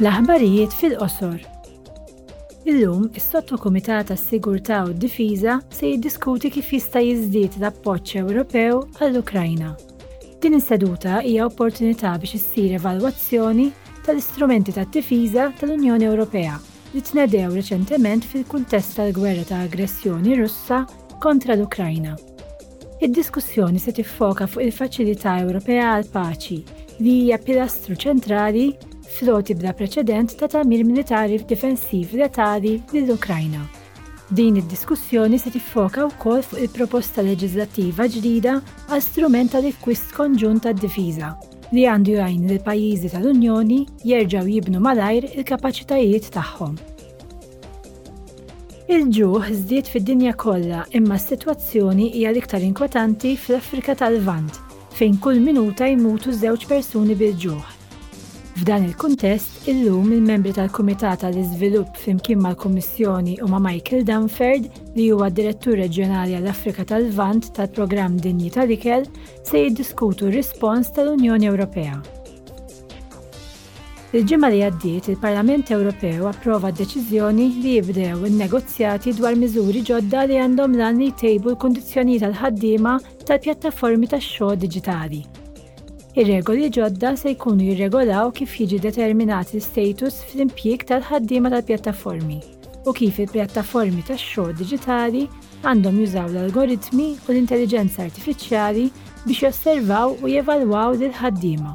L-aħbarijiet fil-qosor. Illum, is-Sottokumitat għas-Sigurtà u d-Difiża se jiddiskuti kif jista' jiżdied l-appoġġ Ewropew għall-Ukrajna. Din is-seduta hija opportunità biex issir evalwazzjoni tal-istrumenti tad-difiża tal-Unjoni Ewropea li tnedew reċentement fil-kuntest tal-gwerra ta' aggressjoni Russa kontra l-Ukrajna. Id-diskussjoni se tiffoka fuq il-Faċilità Ewropea għall-Paċi, li hija pilastru ċentrali fl-għoti bla preċedent ta' tagħmir militari difensiv letali lill-Ukrajna. Din id-diskussjoni se tiffoka wkoll fuq il-proposta leġiżlattiva ġdida għal strument tal-ikkwist konġunt tad-difiża, li għandu jgħin lill-pajjiżi tal-Unjoni jerġgħu jibnu malajr il-kapaċitajiet tagħhom. Il-ġuħ żdied fid-dinja kollha imma s-sitwazzjoni hija l-iktar inkwetanti fl-Afrika tal-Lvant fejn kull minuta jmutu żewġ persuni bil-ġuħ. F'dan il-kuntest, illum il-membri tal-Kumitat għall-Iżvilupp flimkien mal-Kummissjoni u ma' Michael Dunford, li huwa d-Direttur Reġjonali għall-Afrika tal-Lvant tal-Programm Dinji tal-Ikel, se jiddiskutu r-rispons tal-Unjoni Ewropea. Il-ġimgħa li għaddiet il-Parlament Ewropew approva d-deċiżjoni li jibdew in-negozjati dwar miżuri ġodda li għandhom l-għan li jtejbu l-kundizzjonijiet għall-ħaddiema tal-pjattaformi tax-xogħol diġitali. Ir-regoli ġodda se jkunu jirregolaw kif jiġi determinat l-istatus fl-impjieg tal-ħaddiema tal-pjattaformi u kif il-pjattaformi tax-xogħol diġitali għandhom jużaw l-algoritmi u l-intelliġenza artifiċjali biex josservaw u jevalwaw lill-ħaddiema.